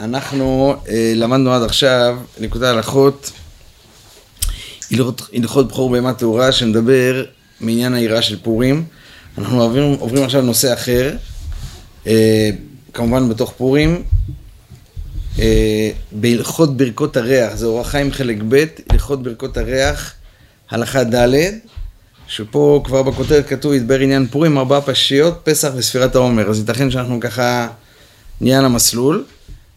אנחנו אה, למדנו עד עכשיו נקודה הלכות, הלכות, הלכות בכור בהמה טהורה שמדבר מעניין היראה של פורים. אנחנו עוברים, עוברים עכשיו לנושא אחר, אה, כמובן בתוך פורים, אה, בהלכות ברכות הריח, זה אורח חיים חלק ב', הלכות ברכות הריח, הלכה ד', שפה כבר בכותרת כתוב, ידבר עניין פורים, ארבעה פשיות, פסח וספירת העומר. אז ייתכן שאנחנו ככה נהיה על המסלול.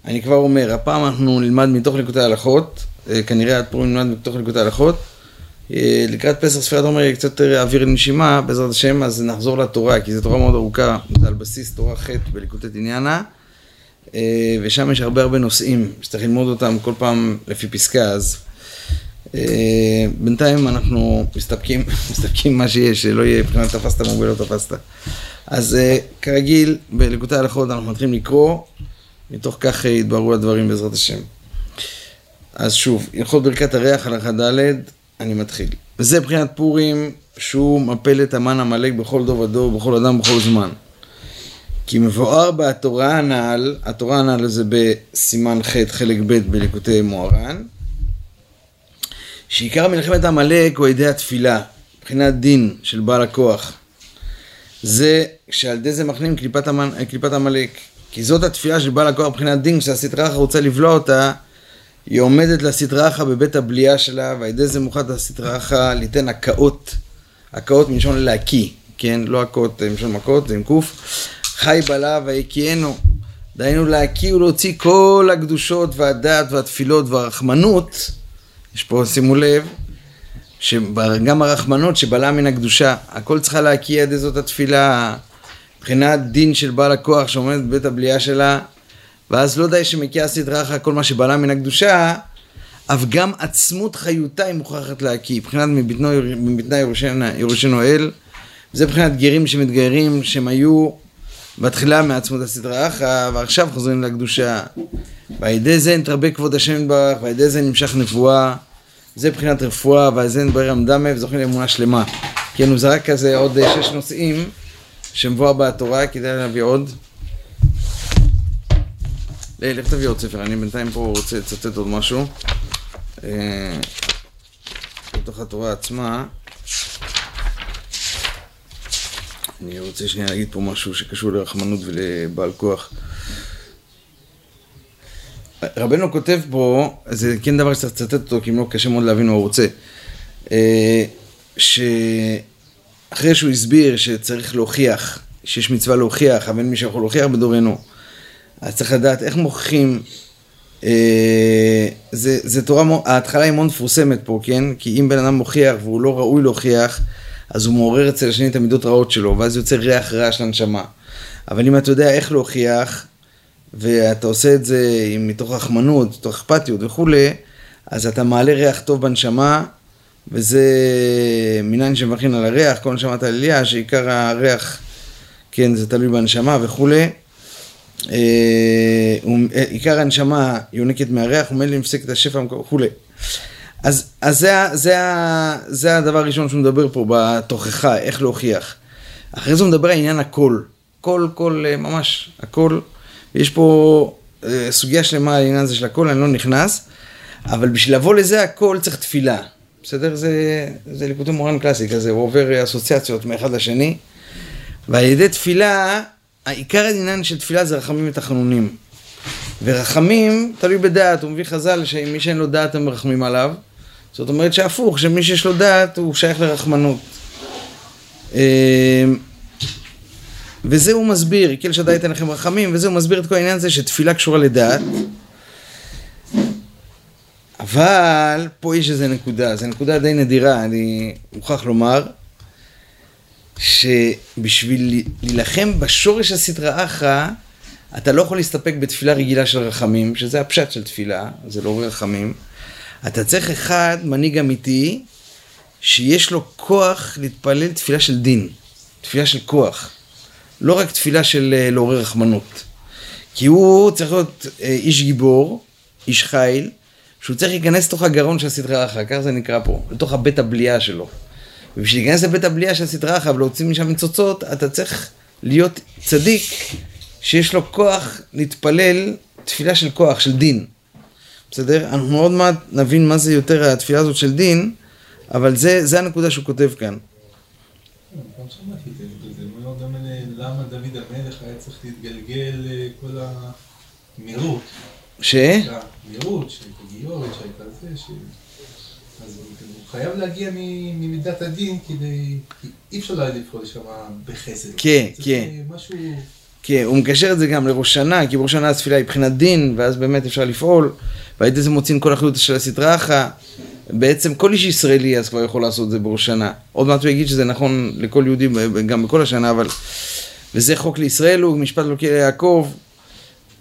אני כבר אומר, הפעם אנחנו נלמד מתוך ליקוטי ההלכות, אה, כנראה עד פורים נלמד מתוך ליקוטי ההלכות. אה, לקראת פסח ספירת עומר יהיה קצת יותר אוויר לנשימה, בעזרת השם, אז נחזור לתורה, כי זו תורה מאוד ארוכה, זה על בסיס תורה ח' בליקוטי עניינה, אה, ושם יש הרבה הרבה נושאים שצריך ללמוד אותם כל פעם לפי פסקה, אז בינתיים אנחנו מסתפקים, מסתפקים מה שיש, שלא יהיה מבחינת תפסת מוביל לא תפסת. אז כרגיל, בליקוטי ההלכות אנחנו מתחילים לקרוא. מתוך כך יתבררו הדברים בעזרת השם. אז שוב, הלכות ברכת הריח הלכה ד', אני מתחיל. וזה מבחינת פורים שהוא מפל את המן עמלק בכל דור ודור, בכל אדם, בכל זמן. כי מבואר בתורה הנ"ל, התורה הנ"ל זה בסימן ח' חלק ב' בליקוטי מוהר"ן, שעיקר מלחמת עמלק הוא ידי התפילה, מבחינת דין של בעל הכוח. זה שעל ידי זה מכנים קליפת עמלק. כי זאת התפילה של בעל הכוח מבחינת דין, כשהסטרא אחא רוצה לבלוע אותה, היא עומדת לסטרא אחא בבית הבליעה שלה, ועל ידי זה מוכת הסטרא אחא ליתן הקאות, הקאות מלשון להקיא, כן? לא הקאות מלשון מכות, זה עם קוף. חי בלה ויקיינו. דהיינו להקיא ולהוציא כל הקדושות והדעת והתפילות והרחמנות, יש פה, שימו לב, שגם הרחמנות שבלעה מן הקדושה, הכל צריכה להקיא עד זאת התפילה. מבחינת דין של בעל הכוח שעומד בבית הבליעה שלה, ואז לא די שמקיאה אחר כל מה שבעלה מן הקדושה, אף גם עצמות חיותה היא מוכרחת להקיא, מבחינת מבטנה יורשנו אל, וזה מבחינת גרים שמתגיירים, שהם היו בתחילה מעצמות הסדרה אחא, ועכשיו חוזרים לקדושה. ועל ידי זה נתרבה כבוד השם יתברך, ועל ידי זה נמשך נבואה. זה מבחינת רפואה, ועל זה נדבר רמדמה וזוכים לאמונה שלמה. כן, הוא זרק כזה עוד שש נושאים. שמבואר בתורה, כדאי להביא עוד. לך תביא עוד ספר, אני בינתיים פה רוצה לצטט עוד משהו. אה, בתוך התורה עצמה. אני רוצה שנייה להגיד פה משהו שקשור לרחמנות ולבעל כוח. רבנו כותב פה, זה כן דבר שצריך לצטט אותו, כי אם לא קשה מאוד להבין מה הוא רוצה. אה, ש... אחרי שהוא הסביר שצריך להוכיח, שיש מצווה להוכיח, אבל אין מי שיכול להוכיח בדורנו, אז צריך לדעת איך מוכיחים, אה, זה, זה תורה, ההתחלה היא מאוד מפורסמת פה, כן? כי אם בן אדם מוכיח והוא לא ראוי להוכיח, אז הוא מעורר אצל השני את המידות רעות שלו, ואז יוצא ריח רע של הנשמה. אבל אם אתה יודע איך להוכיח, ואתה עושה את זה מתוך רחמנות, מתוך אכפתיות וכולי, אז אתה מעלה ריח טוב בנשמה, וזה מניין שמבחין על הריח, כל נשמת העלייה, שעיקר הריח, כן, זה תלוי בנשמה וכולי. אה, אה, עיקר הנשמה יונקת מהריח, ומילא נפסק את השפע וכולי. אז, אז זה, זה, זה הדבר הראשון שהוא מדבר פה בתוכחה, איך להוכיח. אחרי זה הוא מדבר על עניין הקול. קול, קול, אה, ממש, הקול. יש פה סוגיה שלמה על העניין הזה של הקול, אני לא נכנס, אבל בשביל לבוא לזה הקול צריך תפילה. בסדר? זה, זה ליקוטי מוהר"ן קלאסי כזה, הוא עובר אסוציאציות מאחד לשני. ועל ידי תפילה, העיקר העניין של תפילה זה רחמים ותחנונים. ורחמים, תלוי בדעת, הוא מביא חז"ל שמי שאין לו דעת הם מרחמים עליו. זאת אומרת שהפוך, שמי שיש לו דעת הוא שייך לרחמנות. אמ, וזה הוא מסביר, יקל שדי ייתן לכם רחמים, וזה הוא מסביר את כל העניין הזה שתפילה קשורה לדעת. אבל פה יש איזה נקודה, זו נקודה די נדירה, אני מוכרח לומר, שבשביל להילחם בשורש הסדרה אחא, אתה לא יכול להסתפק בתפילה רגילה של רחמים, שזה הפשט של תפילה, זה לא רחמים. אתה צריך אחד, מנהיג אמיתי, שיש לו כוח להתפלל תפילה של דין, תפילה של כוח. לא רק תפילה של אה, לעורר רחמנות. כי הוא צריך להיות אה, איש גיבור, איש חיל, שהוא צריך להיכנס לתוך הגרון של הסדרה אחר, כך זה נקרא פה, לתוך הבית הבליעה שלו. ובשביל להיכנס לבית הבליעה של הסדרה אחר ולהוציא משם ניצוצות, אתה צריך להיות צדיק שיש לו כוח להתפלל תפילה של כוח, של דין. בסדר? אנחנו עוד מעט נבין מה זה יותר התפילה הזאת של דין, אבל זה, זה הנקודה שהוא כותב כאן. אומר גם למה דוד המלך היה צריך להתגלגל אה, כל המהירות. ש? המהירות, שהייתה גיורת, שהייתה זה, ש... אז הוא חייב להגיע ממידת הדין כדי... אי אפשר לפעול שם בחסד. כן, כן. משהו... כן, הוא מקשר את זה גם לראש שנה, כי בראש שנה התפילה היא מבחינת דין, ואז באמת אפשר לפעול, והיית זה מוצאים כל אחריות של הסדרה אחת. בעצם כל איש ישראלי אז כבר יכול לעשות את זה בראש שנה. עוד מעט הוא יגיד שזה נכון לכל יהודי גם בכל השנה, אבל... וזה חוק לישראל הוא, משפט לוקח ליעקב,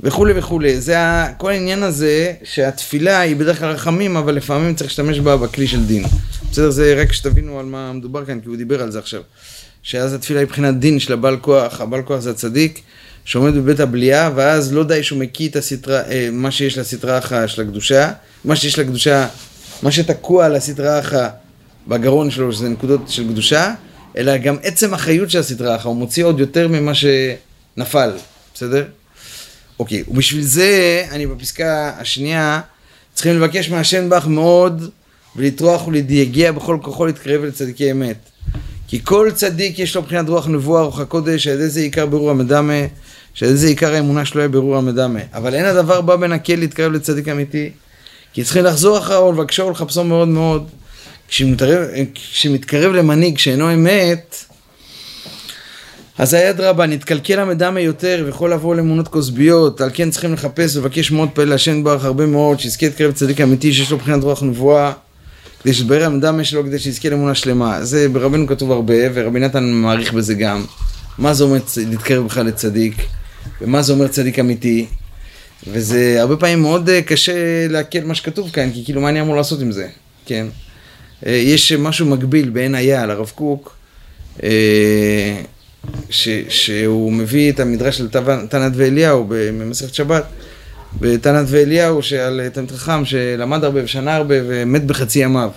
וכולי וכולי. זה. כל העניין הזה שהתפילה היא בדרך כלל רחמים, אבל לפעמים צריך להשתמש בה בכלי של דין. בסדר? זה רק שתבינו על מה מדובר כאן, כי הוא דיבר על זה עכשיו. שאז התפילה היא מבחינת דין של הבעל כוח, הבעל כוח זה הצדיק, שעומד בבית הבליעה, ואז לא די שהוא מקיא את הסטרה, אה, מה שיש לסטרה אחת של הקדושה, מה שיש לקדושה, מה שתקוע על הסטרה אחת בגרון שלו, שזה נקודות של קדושה, אלא גם עצם החיות של הסטרה אחת, הוא מוציא עוד יותר ממה שנפל, בסדר? אוקיי, ובשביל זה, אני בפסקה השנייה, צריכים לבקש מהשם בך מאוד, ולטרוח ולהגיע בכל כוחו להתקרב לצדיקי אמת. כי כל צדיק יש לו מבחינת רוח נבואה, רוח הקודש, על ידי זה עיקר ברור המדמה, שעל ידי זה עיקר האמונה שלו יהיה ברור המדמה. אבל אין הדבר בא בנקל להתקרב לצדיק אמיתי, כי צריכים לחזור אחריו ולבקשו ולחפשו מאוד מאוד. כשמתקרב למנהיג שאינו אמת, אז היד רבה, נתקלקל המדמה יותר ויכול לבוא לאמונות כוסביות, על כן צריכים לחפש ולבקש מאוד פעל להשם ברך הרבה מאוד, שיזכה להתקרב לצדיק אמיתי שיש לו מבחינת רוח נבואה. כדי שיתברר המדמה שלו, כדי שיזכה לאמונה שלמה. זה ברבנו כתוב הרבה, ורבי נתן מעריך בזה גם. מה זה אומר להתקרב בכלל לצדיק, ומה זה אומר צדיק אמיתי. וזה הרבה פעמים מאוד אה, קשה לעכל מה שכתוב כאן, כי כאילו מה אני אמור לעשות עם זה, כן? אה, יש משהו מקביל בעין היה לרב קוק, אה, ש, שהוא מביא את המדרש של תנת ואליהו במסכת שבת, בתנת ואליהו שעל תלמיד חכם שלמד הרבה ושנה הרבה ומת בחצי ימיו.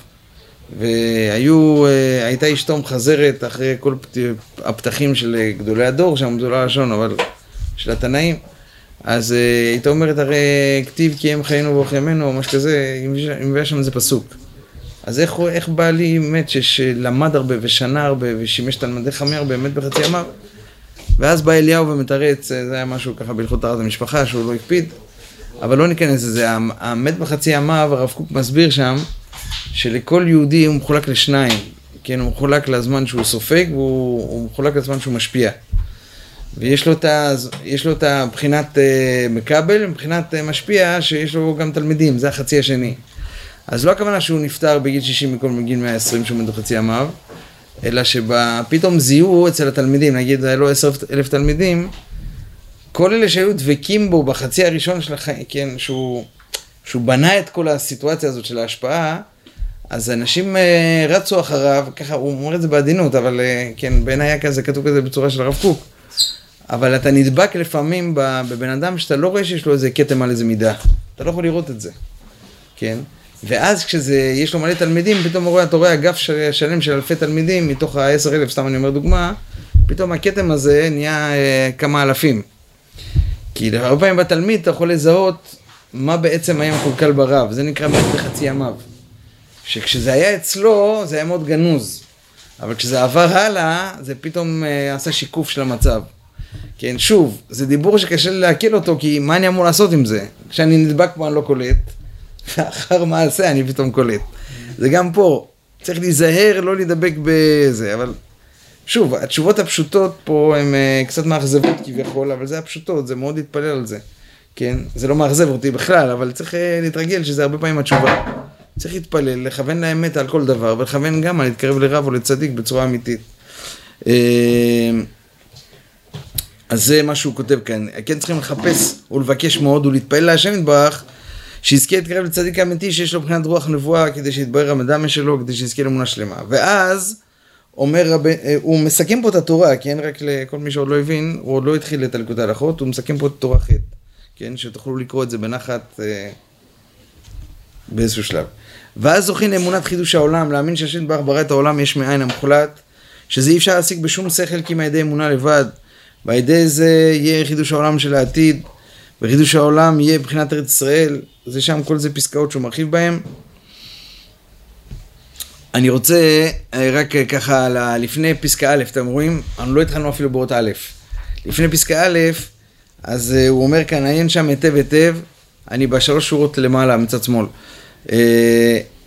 והיו, אה, הייתה אשתו מחזרת אחרי כל הפתחים של גדולי הדור, שם לא הלשון, אבל של התנאים. אז אה, הייתה אומרת הרי כתיב כי הם חיינו ואורך ימינו, או משהו כזה, אם היה שם איזה פסוק. אז איך, איך בעלי מת שלמד הרבה ושנה הרבה ושימש תלמדי חמי הרבה, מת בחצי ימיו? ואז בא אליהו ומתרץ, זה היה משהו ככה בהלכות טהרת המשפחה, שהוא לא הקפיד. אבל לא ניכנס לזה, המת בחצי ימיו, הרב קוק מסביר שם, שלכל יהודי הוא מחולק לשניים, כן, הוא מחולק לזמן שהוא סופג, והוא מחולק לזמן שהוא משפיע. ויש לו את, ה, לו את הבחינת uh, מקבל, מבחינת uh, משפיע, שיש לו גם תלמידים, זה החצי השני. אז לא הכוונה שהוא נפטר בגיל 60 מכל מגיל 120 שהוא מת בחצי ימיו, אלא שפתאום זיהו אצל התלמידים, נגיד היה לו עשר אלף תלמידים, כל אלה שהיו דבקים בו בחצי הראשון של החיים, כן, שהוא, שהוא בנה את כל הסיטואציה הזאת של ההשפעה, אז אנשים uh, רצו אחריו, ככה, הוא אומר את זה בעדינות, אבל uh, כן, בעיניי היה כזה, כתוב כזה בצורה של הרב קוק. אבל אתה נדבק לפעמים בבן אדם שאתה לא רואה שיש לו איזה כתם על איזה מידה. אתה לא יכול לראות את זה, כן? ואז כשיש לו מלא תלמידים, פתאום רואה, אתה רואה אגף שלם של אלפי תלמידים, מתוך ה-10 אלף, סתם אני אומר דוגמה, פתאום הכתם הזה נהיה אה, כמה אלפים. כי הרבה פעמים בתלמיד אתה יכול לזהות מה בעצם היה מקולקל ברב, זה נקרא מת בחצי ימיו. שכשזה היה אצלו, זה היה מאוד גנוז. אבל כשזה עבר הלאה, זה פתאום אה, עשה שיקוף של המצב. כן, שוב, זה דיבור שקשה לי לעכל אותו, כי מה אני אמור לעשות עם זה? כשאני נדבק פה אני לא קולט, ואחר מעשה אני פתאום קולט. זה גם פה, צריך להיזהר לא להידבק בזה, אבל שוב, התשובות הפשוטות פה הן uh, קצת מאכזבות כביכול, אבל זה הפשוטות, זה מאוד להתפלל על זה, כן? זה לא מאכזב אותי בכלל, אבל צריך uh, להתרגל שזה הרבה פעמים התשובה. צריך להתפלל, לכוון לאמת על כל דבר, ולכוון גם על להתקרב לרב או לצדיק בצורה אמיתית. Uh, אז זה מה שהוא כותב כאן. כן צריכים לחפש ולבקש מאוד ולהתפלל להשם יתברך, שיזכה להתקרב לצדיק האמיתי שיש לו מבחינת רוח נבואה, כדי שיתברר המדמה שלו, כדי שיזכה לאמונה שלמה. ואז... אומר רבי, אה, הוא מסכם פה את התורה, כן? רק לכל מי שעוד לא הבין, הוא עוד לא התחיל את הלקוט ההלכות, הוא מסכם פה את תורה ח', כן? שתוכלו לקרוא את זה בנחת אה, באיזשהו שלב. ואז זוכים לאמונת חידוש העולם, להאמין שהשם ברח ברא את העולם יש מאין המוחלט, שזה אי אפשר להשיג בשום שכל כי מהידי אמונה לבד, ועל ידי זה יהיה חידוש העולם של העתיד, וחידוש העולם יהיה מבחינת ארץ ישראל, זה שם כל זה פסקאות שהוא מרחיב בהן. אני רוצה אה, רק אה, ככה לפני פסקה א', אתם רואים? אנחנו לא התחלנו אפילו באות א'. לפני פסקה א', אז אה, הוא אומר כאן, עיין שם היטב היטב, אני בשלוש שורות למעלה, מצד שמאל.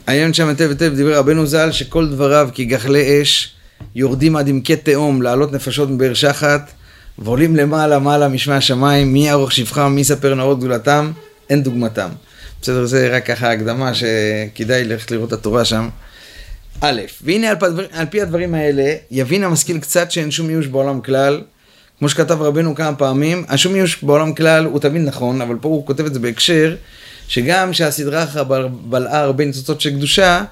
עיין שם היטב היטב, דיבר רבנו ז"ל, שכל דבריו כגחלי אש, יורדים עד עמקי תהום, לעלות נפשות מבאר שחת, ועולים למעלה מעלה משמי השמיים, מי יערוך שבחם, מי יספר נאות גדולתם, אין דוגמתם. בסדר, זה רק ככה הקדמה שכדאי ללכת לראות את התורה שם. א', והנה על, פדבר, על פי הדברים האלה, יבין המשכיל קצת שאין שום ייאוש בעולם כלל, כמו שכתב רבנו כמה פעמים, השום ייאוש בעולם כלל הוא תמיד נכון, אבל פה הוא כותב את זה בהקשר, שגם שהסדרה אחרא בלעה הרבה ניצוצות של קדושה,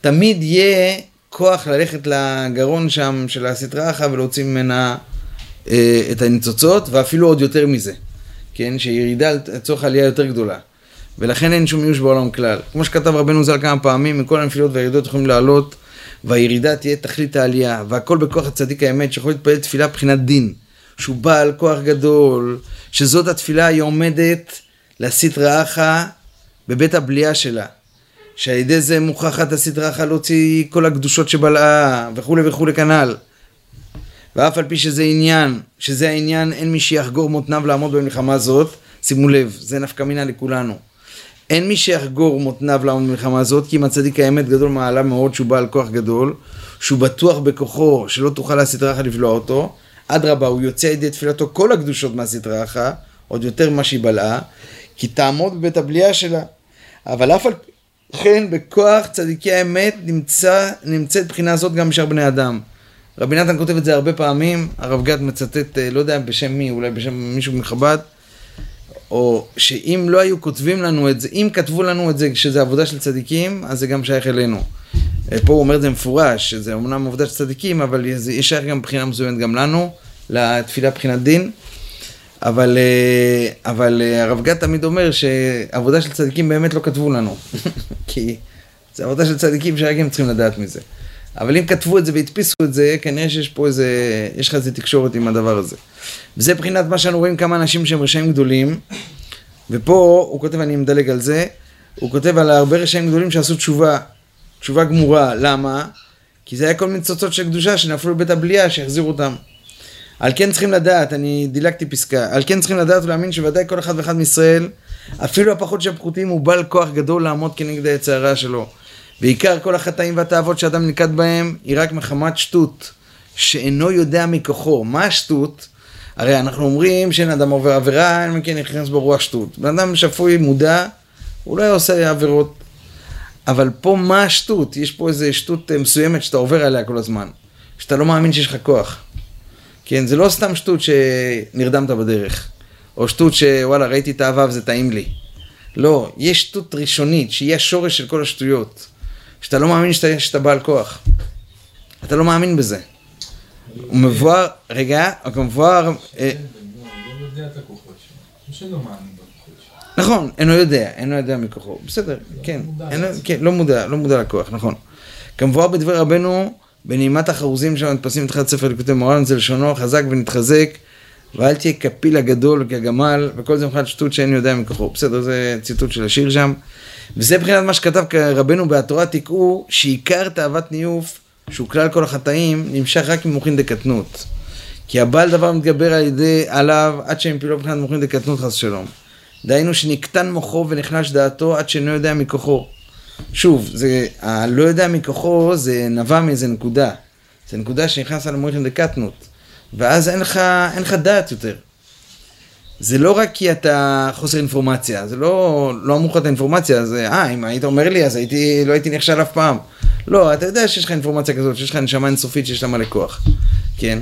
תמיד יהיה כוח ללכת לגרון שם של הסדרה אחרא ולהוציא ממנה אה, את הניצוצות, ואפילו עוד יותר מזה, כן, שירידה לצורך עלייה יותר גדולה. ולכן אין שום מיוש בעולם כלל. כמו שכתב רבנו ז"ל כמה פעמים, מכל הנפילות והירידות יכולים לעלות, והירידה תהיה תכלית העלייה, והכל בכוח הצדיק האמת, שיכול להתפלל תפילה מבחינת דין, שהוא בעל כוח גדול, שזאת התפילה היא עומדת להסית רעך בבית הבליעה שלה. שעל ידי זה מוכרחת רעך להוציא כל הקדושות שבלעה, וכולי וכולי כנ"ל. ואף על פי שזה עניין, שזה העניין, אין מי שיחגור מותניו לעמוד במלחמה זאת, שימו לב, זה נפקא מינה לכולנו. אין מי שיחגור מותניו לעמוד במלחמה הזאת, כי אם הצדיק האמת גדול מעלה מאוד שהוא בעל כוח גדול, שהוא בטוח בכוחו שלא תוכל להסית רעך לבלוע אותו, אדרבה, הוא יוצא ידי תפילתו כל הקדושות מהסית רעך, עוד יותר ממה שהיא בלעה, כי תעמוד בבית הבליעה שלה. אבל אף על כן, בכוח צדיקי האמת נמצא, נמצאת בחינה זאת גם בשאר בני אדם. רבי נתן כותב את זה הרבה פעמים, הרב גד מצטט, אה, לא יודע בשם מי, אולי בשם מישהו מחב"ד, או שאם לא היו כותבים לנו את זה, אם כתבו לנו את זה שזה עבודה של צדיקים, אז זה גם שייך אלינו. אה, פה הוא אומר את זה מפורש, שזה אמנם עבודה של צדיקים, אבל זה שייך גם מבחינה מסוימת גם לנו, לתפילה מבחינת דין. אבל, אה, אבל הרב גד תמיד אומר שעבודה של צדיקים באמת לא כתבו לנו. כי זה עבודה של צדיקים שרק הם צריכים לדעת מזה. אבל אם כתבו את זה והדפיסו את זה, כנראה שיש פה איזה, יש לך איזה תקשורת עם הדבר הזה. וזה מבחינת מה שאנו רואים כמה אנשים שהם רשעים גדולים, ופה הוא כותב, אני מדלג על זה, הוא כותב על הרבה רשעים גדולים שעשו תשובה, תשובה גמורה, למה? כי זה היה כל מיני צוצות של קדושה שנפלו בבית הבליעה שהחזירו אותם. על כן צריכים לדעת, אני דילגתי פסקה, על כן צריכים לדעת ולהאמין שוודאי כל אחד ואחד מישראל, אפילו הפחות של הפחותים, הוא בעל כוח גדול לעמוד כנגד העץ הרע שלו. ועיקר כל החטאים והתאוות שאדם נלכד בהם היא רק מחמת שטות, שאינו יודע מכוחו. מה השטות? הרי אנחנו אומרים שאין אדם עובר עבירה, אין מכן נכנס בו רוח שטות. בן אדם שפוי, מודע, הוא לא עושה עבירות. אבל פה מה השטות? יש פה איזו שטות אה, מסוימת שאתה עובר עליה כל הזמן. שאתה לא מאמין שיש לך כוח. כן, זה לא סתם שטות שנרדמת בדרך. או שטות שוואלה, ראיתי את האהבה וזה טעים לי. לא, יש שטות ראשונית, שהיא השורש של כל השטויות. שאתה לא מאמין שאתה, שאתה בעל כוח. אתה לא מאמין בזה. הוא מבואר, רגע, הוא מבואר... אה, נכון, אינו יודע, אינו יודע מכוחו. בסדר, כן, כן, לא מודע, לא מודע לכוח, נכון. כמבואר בדבר רבנו, בנעימת החרוזים שם נתפסים את ספר ליקוטי מורן, זה לשונו, חזק ונתחזק, ואל תהיה כפיל הגדול כגמל, וכל זה מבחינת שטות שאין יודע מכוחו. בסדר, זה ציטוט של השיר שם. וזה מבחינת מה שכתב רבנו בהתורה תקעו, שעיקר תאוות ניוף, שהוא כלל כל החטאים, נמשך רק ממוחין דקטנות. כי הבעל דבר מתגבר על ידי עליו עד שהם פעילו מבחינת מוחין דקטנות חס שלום. דהיינו שנקטן מוחו ונחלש דעתו עד שאינו יודע מכוחו. שוב, זה, הלא יודע מכוחו זה נבע מאיזה נקודה. זה נקודה שנכנס על המוחין דקטנות. ואז אין לך, אין לך דעת יותר. זה לא רק כי אתה חוסר אינפורמציה, זה לא, לא אמור לך את האינפורמציה, זה, אה, אם היית אומר לי אז הייתי, לא הייתי נכשל אף פעם. לא, אתה יודע שיש לך אינפורמציה כזאת, שיש לך נשמה אינסופית שיש לה מלא כוח, כן?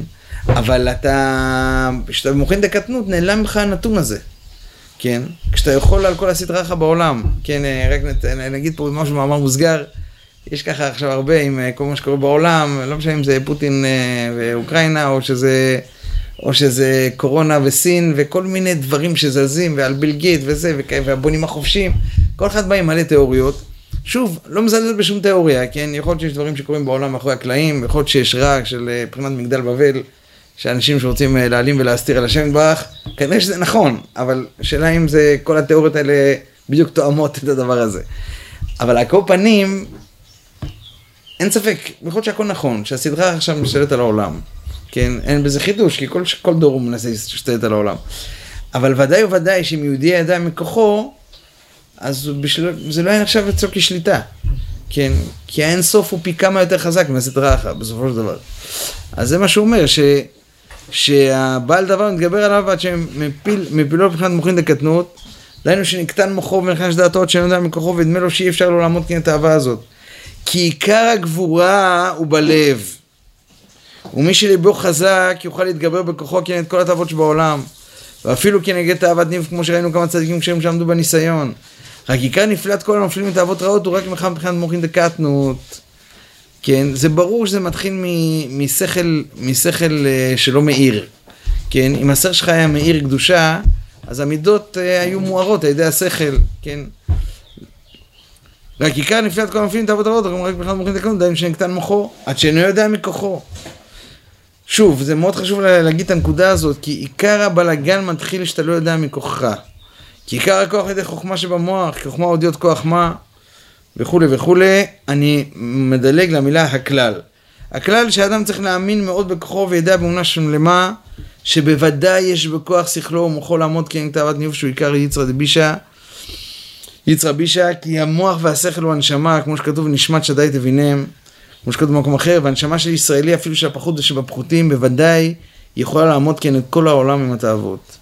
אבל אתה, כשאתה מוכן דקטנות, נעלם לך הנתון הזה, כן? כשאתה יכול על כל הסדרה לך בעולם, כן, אה, רק נגיד פה משהו במאמר מוסגר, יש ככה עכשיו הרבה עם אה, כל מה שקורה בעולם, לא משנה אם זה פוטין אה, ואוקראינה, או שזה... או שזה קורונה וסין וכל מיני דברים שזזים ועל ביל גיט וזה והבונים החופשיים, כל אחד בא עם מלא תיאוריות. שוב, לא מזלזל בשום תיאוריה, כן? יכול להיות שיש דברים שקורים בעולם מאחורי הקלעים, יכול להיות שיש רע של אה, מבחינת מגדל בבל, שאנשים שרוצים אה, להעלים ולהסתיר על השם יתברך, כנראה שזה נכון, אבל השאלה אם זה, כל התיאוריות האלה בדיוק תואמות את הדבר הזה. אבל כל פנים, אין ספק, יכול להיות שהכל נכון, שהסדרה עכשיו משתלטת על העולם. כן, אין בזה חידוש, כי כל, כל דור הוא מנסה להשתלט על העולם. אבל ודאי וודאי שאם יהודי ידע מכוחו, אז בשביל, זה לא היה נחשב אצלו כשליטה. כן, כי האין סוף הוא פי כמה יותר חזק מהסדרה אחת, בסופו של דבר. אז זה מה שהוא אומר, ש, שהבעל דבר מתגבר עליו עד שמפילו מבחינת מוחין דקטנות, דהיינו שנקטן מוחו ונכנס דעתו עד שאינו יודע מכוחו ונדמה לו שאי אפשר לו לעמוד את האהבה הזאת. כי עיקר הגבורה הוא בלב. ומי שליבו חזק יוכל להתגבר בכוחו כנגד כל התאוות שבעולם. ואפילו כנגד תאוות ניב, כמו שראינו כמה צדיקים כשהם שעמדו בניסיון. רק עיקר נפלט כל הנופלים מתאוות רעות הוא רק מבחינת מוחין דקטנות. כן, זה ברור שזה מתחיל משכל, משכל אה, שלא מאיר. כן, אם השכל שלך היה מאיר קדושה, אז המידות אה, היו מוארות על ידי השכל, כן. רק עיקר נפלט כל הנופלים מתאוות רעות, רק מבחינת מוחין דקטנות, דיים שנקטן מוחו, עד שאינו יודע מכוחו. שוב, זה מאוד חשוב להגיד את הנקודה הזאת, כי עיקר הבלגן מתחיל שאתה לא יודע מכוחך. כי עיקר הכוח ידי חוכמה שבמוח, חוכמה אותיות כוח מה, וכולי וכולי, אני מדלג למילה הכלל. הכלל שאדם צריך להאמין מאוד בכוחו וידע באמונה שלמה, שבוודאי יש בכוח שכלו ומוחו לעמוד כנגד תאוות ניאוף שהוא עיקר יצרא דבישה. יצרא בישה, כי המוח והשכל הוא הנשמה, כמו שכתוב, נשמת שדי תבינם. כמו שכתוב במקום אחר, והנשמה של ישראלי, אפילו של הפחות ושבפחותים, בוודאי יכולה לעמוד כן את כל העולם עם התאוות.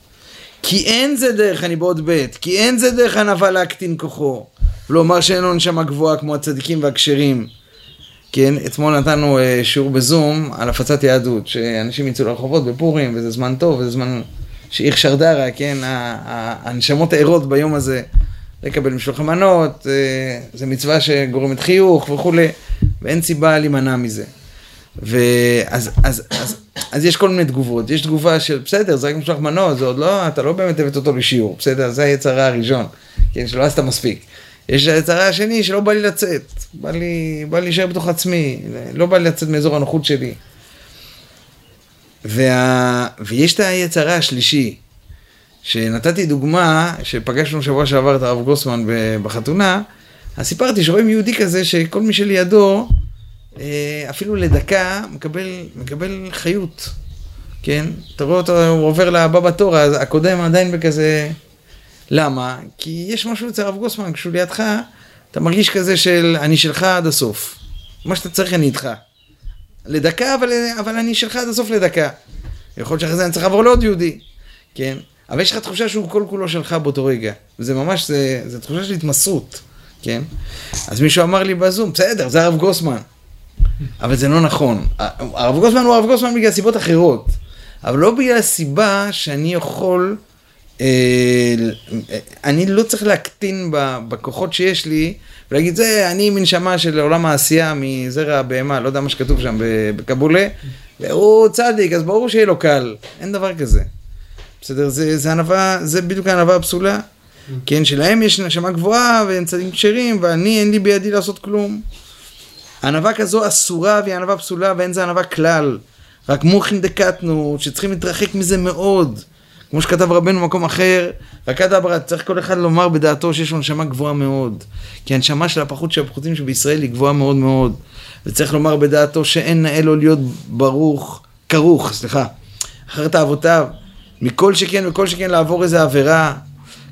כי אין זה דרך, אני בעוד ב', כי אין זה דרך ענווה להקטין כוחו, ולומר שאין לו נשמה גבוהה כמו הצדיקים והכשרים. כן, אתמול נתנו uh, שיעור בזום על הפצת יהדות, שאנשים יצאו לרחובות בפורים, וזה זמן טוב, וזה זמן שאיך שרדרה, כן, הנשמות הערות ביום הזה. לקבל משלוחי מנות, אה, מצווה שגורמת חיוך וכולי, ואין סיבה להימנע מזה. ואז אז, אז, אז יש כל מיני תגובות, יש תגובה של בסדר, זה רק משלוח מנות, זה עוד לא, אתה לא באמת הבאת אותו לשיעור, בסדר, זה היצרה הראשון, כן, שלא עשית מספיק. יש היצרה השני שלא בא לי לצאת, בא לי, בא לי להישאר בתוך עצמי, לא בא לי לצאת מאזור הנוחות שלי. וה, ויש את היצרה השלישי, שנתתי דוגמה, שפגשנו שבוע שעבר את הרב גוסמן בחתונה, אז סיפרתי שרואים יהודי כזה שכל מי שלידו, אה, אפילו לדקה, מקבל, מקבל חיות, כן? אתה רואה אותו, הוא עובר לבא בתור, הקודם עדיין בכזה... למה? כי יש משהו אצל הרב גוסמן, כשהוא לידך, אתה מרגיש כזה של אני שלך עד הסוף. מה שאתה צריך אני איתך. לדקה, אבל, אבל אני שלך עד הסוף לדקה. יכול להיות שאחרי זה אני צריך לעבור לעוד יהודי, כן? אבל יש לך תחושה שהוא כל כולו שלך באותו רגע. וזה ממש, זה, זה תחושה של התמסרות, כן? אז מישהו אמר לי בזום, בסדר, זה הרב גוסמן. אבל זה לא נכון. הרב גוסמן הוא הרב גוסמן בגלל סיבות אחרות. אבל לא בגלל הסיבה שאני יכול, אה, אני לא צריך להקטין בכוחות שיש לי, ולהגיד, זה, אני מנשמה של עולם העשייה מזרע הבהמה, לא יודע מה שכתוב שם בקבולה, והוא צדיק, אז ברור שיהיה לו קל. אין דבר כזה. בסדר? זה, זה ענווה, זה בדיוק הענווה הפסולה. כן, שלהם יש נשמה גבוהה והם צדדים כשרים, ואני, אין לי בידי לעשות כלום. ענווה כזו אסורה והיא ענווה פסולה ואין זה ענווה כלל. רק מוכין דקטנו, שצריכים להתרחק מזה מאוד. כמו שכתב רבנו במקום אחר, רק עד אברה, צריך כל אחד לומר בדעתו שיש לו נשמה גבוהה מאוד. כי הנשמה של הפחות של הפחותים שבישראל היא גבוהה מאוד מאוד. וצריך לומר בדעתו שאין נאה לו להיות ברוך, כרוך, סליחה, אחרת אבותיו. מכל שכן וכל שכן לעבור איזה עבירה,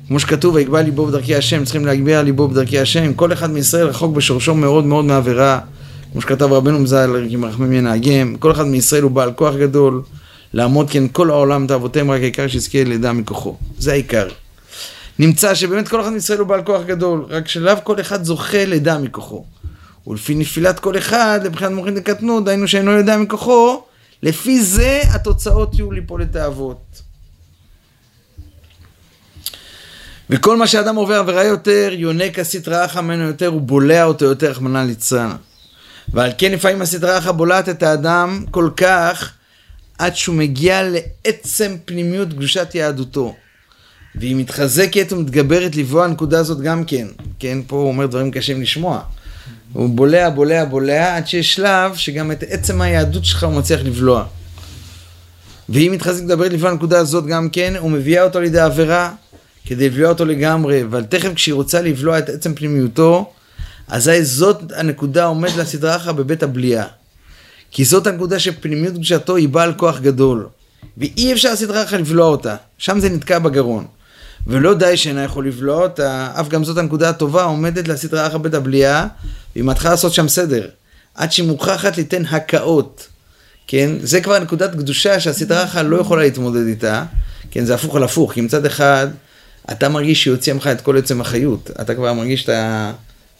כמו שכתוב, ויגבה ליבו בדרכי השם, צריכים להגביה ליבו בדרכי השם, כל אחד מישראל רחוק בשורשו מאוד מאוד מעבירה, כמו שכתב רבנו מזל, כי מרחמים ינהגם, כל אחד מישראל הוא בעל כוח גדול, לעמוד כן כל העולם תאוותיהם, רק העיקר שיזכה לידע מכוחו, זה העיקר. נמצא שבאמת כל אחד מישראל הוא בעל כוח גדול, רק שלאו כל אחד זוכה לידע מכוחו. ולפי נפילת כל אחד, לבחינת מוחין דקטנות, דהיינו שאינו יודע מכוחו, לפי זה התוצאות יהיו ליפול לתאוות. וכל מה שאדם עובר עבירה יותר, יונק הסטרא אחא ממנו יותר, ובולע אותו יותר, רחמנא ליצלן. ועל כן לפעמים הסטרא אחא בולעת את האדם כל כך, עד שהוא מגיע לעצם פנימיות קדושת יהדותו. והיא מתחזקת ומתגברת לבוא הנקודה הזאת גם כן. כן, פה הוא אומר דברים קשים לשמוע. הוא בולע, בולע, בולע, עד שיש שלב שגם את עצם היהדות שלך הוא מצליח לבלוע. והיא מתחזקת מדברת לפני הנקודה הזאת גם כן, ומביאה אותו לידי עבירה, כדי לבלוע אותו לגמרי, אבל תכף כשהיא רוצה לבלוע את עצם פנימיותו, אזי זאת הנקודה עומד לסדרה אחת בבית הבליעה. כי זאת הנקודה שפנימיות קדושתו היא בעל כוח גדול. ואי אפשר סדרה אחת לבלוע אותה, שם זה נתקע בגרון. ולא די שאינה יכול לבלוע אותה, אף גם זאת הנקודה הטובה עומדת לסדרה אחת בית הבליעה, והיא מתחילה לעשות שם סדר. עד שהיא מוכרחת ליתן הקאות. כן? זה כבר נקודת קדושה שהסדרה אחת לא יכולה להתמודד איתה. כן? זה הפוך על הפוך, כי מצד אחד, אתה מרגיש שיוציא ממך את כל עצם החיות. אתה כבר מרגיש את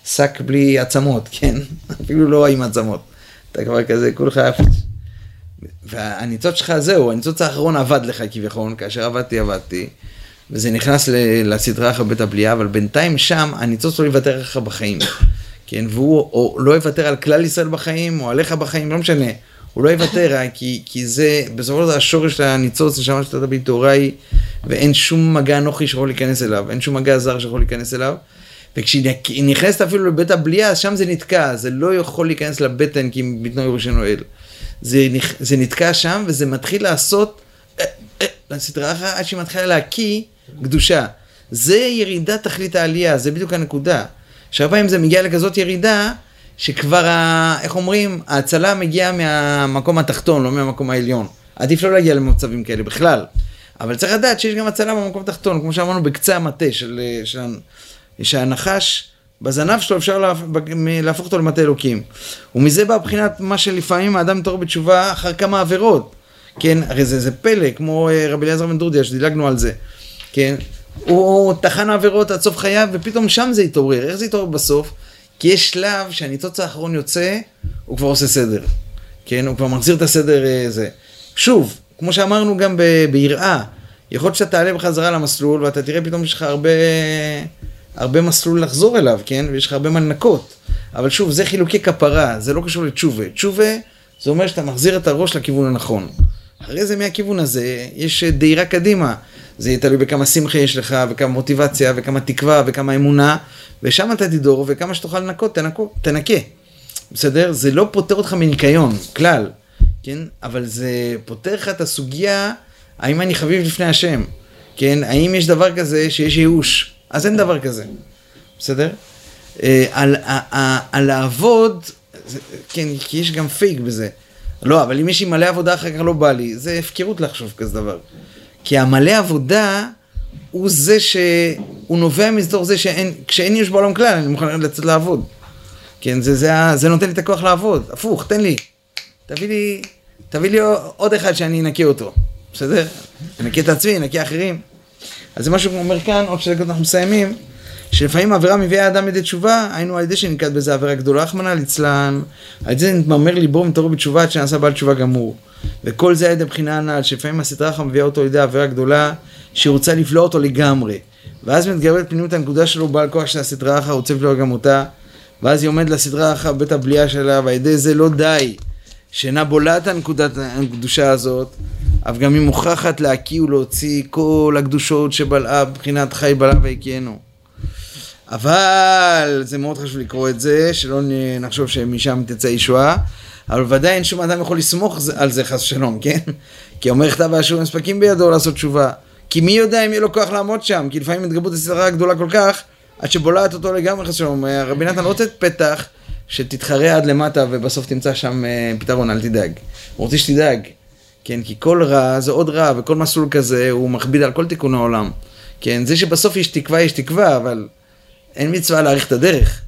השק בלי עצמות, כן? אפילו לא עם עצמות. אתה כבר כזה, כולך... והניצוץ שלך זהו, הניצוץ האחרון עבד לך כביכול, כאשר עבדתי, עבדתי. וזה נכנס לסדרה אחת בית הבליעה, אבל בינתיים שם הניצוץ לא יוותר לך בחיים. כן, והוא או לא יוותר על כלל ישראל בחיים, או עליך בחיים, לא משנה. הוא לא יוותר, אה, כי, כי זה, בסופו של דבר השורש של הניצוץ, נשמה שאתה בתורה היא, ואין שום מגע אנוכי שיכול להיכנס אליו, אין שום מגע זר שיכול להיכנס אליו. וכשהיא נכנסת אפילו לבית הבליעה, שם זה נתקע, זה לא יכול להיכנס לבטן כי בטנו ירושנו נועל. זה, זה נתקע שם וזה מתחיל לעשות, אה, אה, לסדרה אחת עד שהיא מתחילה להקיא קדושה. זה ירידת תכלית העלייה, זה בדיוק הנקודה. שהרבה פעמים זה מגיע לכזאת ירידה, שכבר, ה, איך אומרים, ההצלה מגיעה מהמקום התחתון, לא מהמקום העליון. עדיף לא להגיע למצבים כאלה בכלל. אבל צריך לדעת שיש גם הצלה במקום התחתון, כמו שאמרנו, בקצה המטה של, של, שהנחש, בזנב שלו אפשר להפוך אותו למטה אלוקים. ומזה בא בחינת מה שלפעמים האדם מתעורר בתשובה אחר כמה עבירות. כן, הרי זה, זה פלא, כמו אה, רבי אליעזר בן דורדיה, שדילגנו על זה. כן, הוא טחן עבירות עד סוף חייו, ופתאום שם זה התעורר. איך זה התעורר בסוף? כי יש שלב שהניצוץ האחרון יוצא, הוא כבר עושה סדר. כן, הוא כבר מחזיר את הסדר הזה. אה, שוב, כמו שאמרנו גם ביראה, יכול להיות שאתה תעלה בחזרה למסלול, ואתה תראה פתאום שיש לך הרבה... הרבה מסלול לחזור אליו, כן? ויש לך הרבה מה לנקות. אבל שוב, זה חילוקי כפרה, זה לא קשור לתשובה. תשובה, זה אומר שאתה מחזיר את הראש לכיוון הנכון. אחרי זה מהכיוון הזה, יש דהירה קדימה. זה יהיה תלוי בכמה שמחה יש לך, וכמה מוטיבציה, וכמה תקווה, וכמה אמונה, ושם אתה תדור, וכמה שתוכל לנקות, תנקו, תנקה. בסדר? זה לא פותר אותך מניקיון, כלל, כן? אבל זה פותר לך את הסוגיה, האם אני חביב לפני השם, כן? האם יש דבר כזה שיש ייאוש? אז אין דבר כזה, בסדר? אה, על, על לעבוד, כן, כי יש גם פייק בזה. לא, אבל אם יש לי מלא עבודה אחר כך לא בא לי, זה הפקרות לחשוב כזה דבר. כי המלא עבודה הוא זה ש... הוא נובע מתוך זה שאין, כשאין יש בעולם כלל, אני מוכן לצאת לעבוד. כן, זה, זה, זה נותן לי את הכוח לעבוד. הפוך, תן לי. תביא לי, תביא לי עוד אחד שאני אנקה אותו. בסדר? אנקה את עצמי, אנקה אחרים. אז זה מה שהוא אומר כאן, עוד שתי דקות אנחנו מסיימים, שלפעמים עבירה מביאה אדם לידי תשובה, היינו על ידי שננקט בזה עבירה גדולה, רחמנא ליצלן, על ידי נתמרמר ליבו ומתעורר בתשובה עד שנעשה בעל תשובה גמור. וכל זה על ידי בחינה הנ"ל, שלפעמים הסדרה מביאה אותו לידי עבירה גדולה, שהיא רוצה לבלוע אותו לגמרי. ואז מתגברת פנימיות הנקודה שלו, בעל כוח של הסדרה אחת, רוצה לבלוע גם אותה, ואז היא עומדת לסדרה אחת בית הבליעה שלה, ועל ידי זה לא די, שאינה בולעת הנקודת הקדושה הזאת, אף גם היא מוכרחת להקיא ולהוציא כל הקדושות שבלעה בבחינת חי בלעה והקיינו. אבל זה מאוד חשוב לקרוא את זה, שלא נחשוב שמשם תצא ישועה, אבל ודאי אין שום אדם יכול לסמוך על זה חס ושלום, כן? כי אומר כתב האשור מספקים בידו לעשות תשובה. כי מי יודע אם יהיה לו כוח לעמוד שם, כי לפעמים התגברות הסדרה גדולה כל כך, עד שבולעת אותו לגמרי חס ושלום. רבי נתן רוצה פתח שתתחרה עד למטה ובסוף תמצא שם אה, פתרון, אל תדאג. הוא רוצה שתדאג. כן, כי כל רע זה עוד רע, וכל מסלול כזה הוא מכביד על כל תיקון העולם. כן, זה שבסוף יש תקווה, יש תקווה, אבל אין מצווה להאריך את הדרך.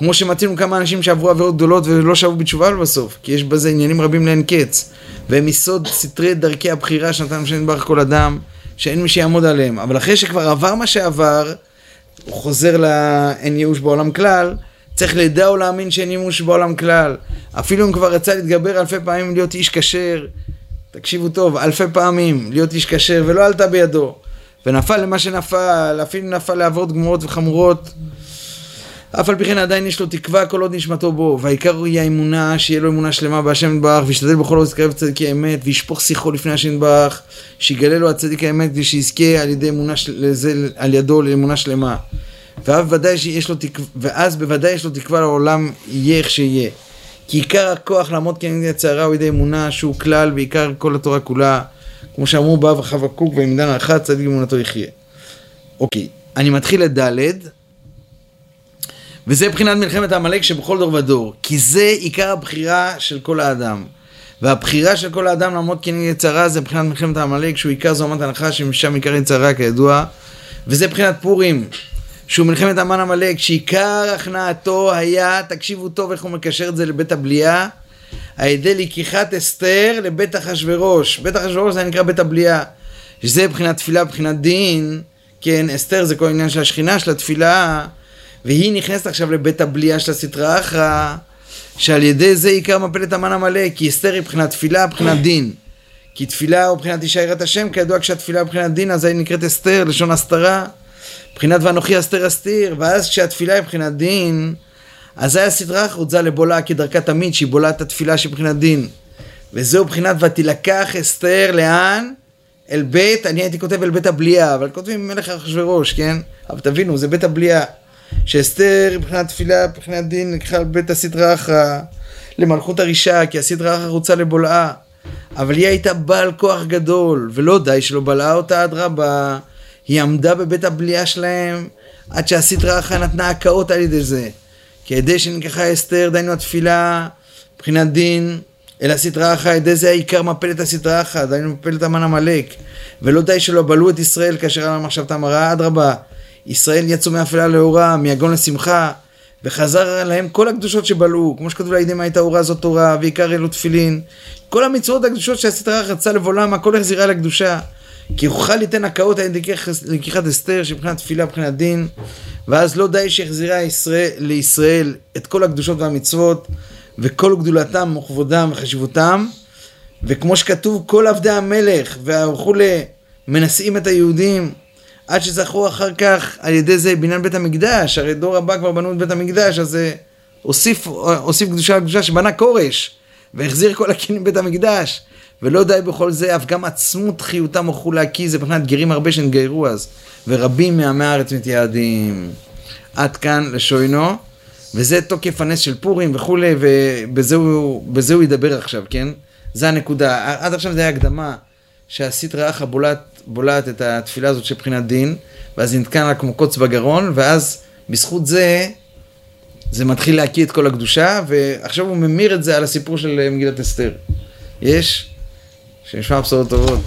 כמו שמצינו כמה אנשים שעברו עבירות גדולות ולא שבו בתשובה בסוף, כי יש בזה עניינים רבים לאין קץ, והם יסוד סתרי דרכי הבחירה שנתן משנה ברך כל אדם, שאין מי שיעמוד עליהם. אבל אחרי שכבר עבר מה שעבר, הוא חוזר לאין ייאוש בעולם כלל, צריך לדע ולהאמין שאין ייאוש בעולם כלל. אפילו אם כבר רצה להתגבר אלפי פעמים להיות איש כשר, תקשיבו טוב, אלפי פעמים להיות איש כשר ולא עלתה בידו. ונפל למה שנפל, אפילו נפל לעבוד גמורות וחמורות. אף על פי כן עדיין יש לו תקווה כל עוד נשמתו בו, והעיקר היא האמונה, שיהיה לו אמונה שלמה בהשם נדבך, וישתדל בכל עוד להתקרב לצדיק האמת, וישפוך שיחו לפני השם נדבך, שיגלה לו הצדיק האמת, ושיזכה על ידי אמונה, לזה, על ידו לאמונה שלמה. ואז בוודאי שיש לו תקווה, ואז בוודאי יש לו תקווה לעולם יהיה איך שיהיה. כי עיקר הכוח לעמוד כנגד הצערה הוא ידי אמונה שהוא כלל ועיקר כל התורה כולה. כמו שאמרו בא וחבקוק ועמדן האחת צדיק אמונתו יחיה. אוקיי, אני מתחיל את ד' וזה מבחינת מלחמת העמלק שבכל דור ודור, כי זה עיקר הבחירה של כל האדם. והבחירה של כל האדם לעמוד כנגד צרה זה מבחינת מלחמת העמלק, שהוא עיקר זוהמת הנחה, שמשם עיקר יצרה כידוע. וזה מבחינת פורים, שהוא מלחמת המן עמלק, שעיקר הכנעתו היה, תקשיבו טוב איך הוא מקשר את זה לבית הבליעה, על ידי לקיחת אסתר לבית אחשורוש. בית אחשורוש זה נקרא בית הבליעה, שזה מבחינת תפילה, מבחינת דין, כן, אסתר זה כל העניין של השכינה, של התפילה, והיא נכנסת עכשיו לבית הבליעה של הסטרא אחרא, שעל ידי זה עיקר מפלת המן המלא, כי אסתר היא מבחינת תפילה, מבחינת דין. כי תפילה הוא מבחינת אישה יראת השם, כידוע כשהתפילה מבחינת דין, אז היא נקראת אסתר, לשון הסתרה. מבחינת ואנוכי אסתר אסתיר, ואז כשהתפילה היא מבחינת דין, אז היה סדרה חרוצה לבולעה כדרכה תמיד, שהיא בולעת את התפילה מבחינת דין. וזהו מבחינת ותילקח אסתר לאן? אל בית, אני הייתי כותב אל בית הבליעה, אבל כותבים מלך אחשוורוש, כן? אבל תבינו, זה בית הבליעה. שאסתר מבחינת תפילה, מבחינת דין, לקחה בית הסדרה אחרא למלכות הרישה, כי הסדרה אחרא רוצה לבולעה. אבל היא הייתה בעל כוח גדול, ולא די שלא בלעה אותה, אדרבה, היא עמדה בבית הבליעה שלהם, עד שהסדרה אחרא נתנה הקאות על ידי זה. כי ידי שנלקחה אסתר, דיינו התפילה, מבחינת דין, אלא סדרה אחת, ידי זה העיקר מפלת הסדרה אחת, דיינו מפלת המן עמלק. ולא די שלא בלעו את ישראל כאשר היה מחשבתם הרעה, אדרבה, ישראל יצאו מאפלה לאורה, מיגון לשמחה, וחזר עליהם כל הקדושות שבלעו, כמו שכתוב לידי מה הייתה אורה זאת תורה, ועיקר אלו תפילין. כל המצוות הקדושות שהסדרה רצה לבעולם, הכל החזירה לקדושה. כי יוכל ליתן הקאות על ידי לקיחת אסתר, שמבחינת תפילה, מבחינת דין, ואז לא די שהחזירה ישראל, לישראל את כל הקדושות והמצוות, וכל גדולתם וכבודם וחשיבותם, וכמו שכתוב, כל עבדי המלך וכולי מנשאים את היהודים, עד שזכו אחר כך על ידי זה בניין בית המקדש, הרי דור הבא כבר בנו את בית המקדש, אז זה הוסיף, הוסיף קדושה על קדושה שבנה כורש, והחזיר כל הכלים בית המקדש. ולא די בכל זה, אף גם עצמות חיותם הוכו להקיא, זה מבחינת גרים הרבה שנתגיירו אז, ורבים מעמי הארץ מתייעדים. עד כאן לשוינו, וזה תוקף הנס של פורים וכולי, ובזה הוא, הוא ידבר עכשיו, כן? זה הנקודה. עד עכשיו זה היה הקדמה, שהסטרא אחא בולעת, בולעת את התפילה הזאת של בחינת דין, ואז היא נתקעה לה כמו קוץ בגרון, ואז בזכות זה, זה מתחיל להקיא את כל הקדושה, ועכשיו הוא ממיר את זה על הסיפור של מגילת אסתר. יש? שנשמע בשורות טובות.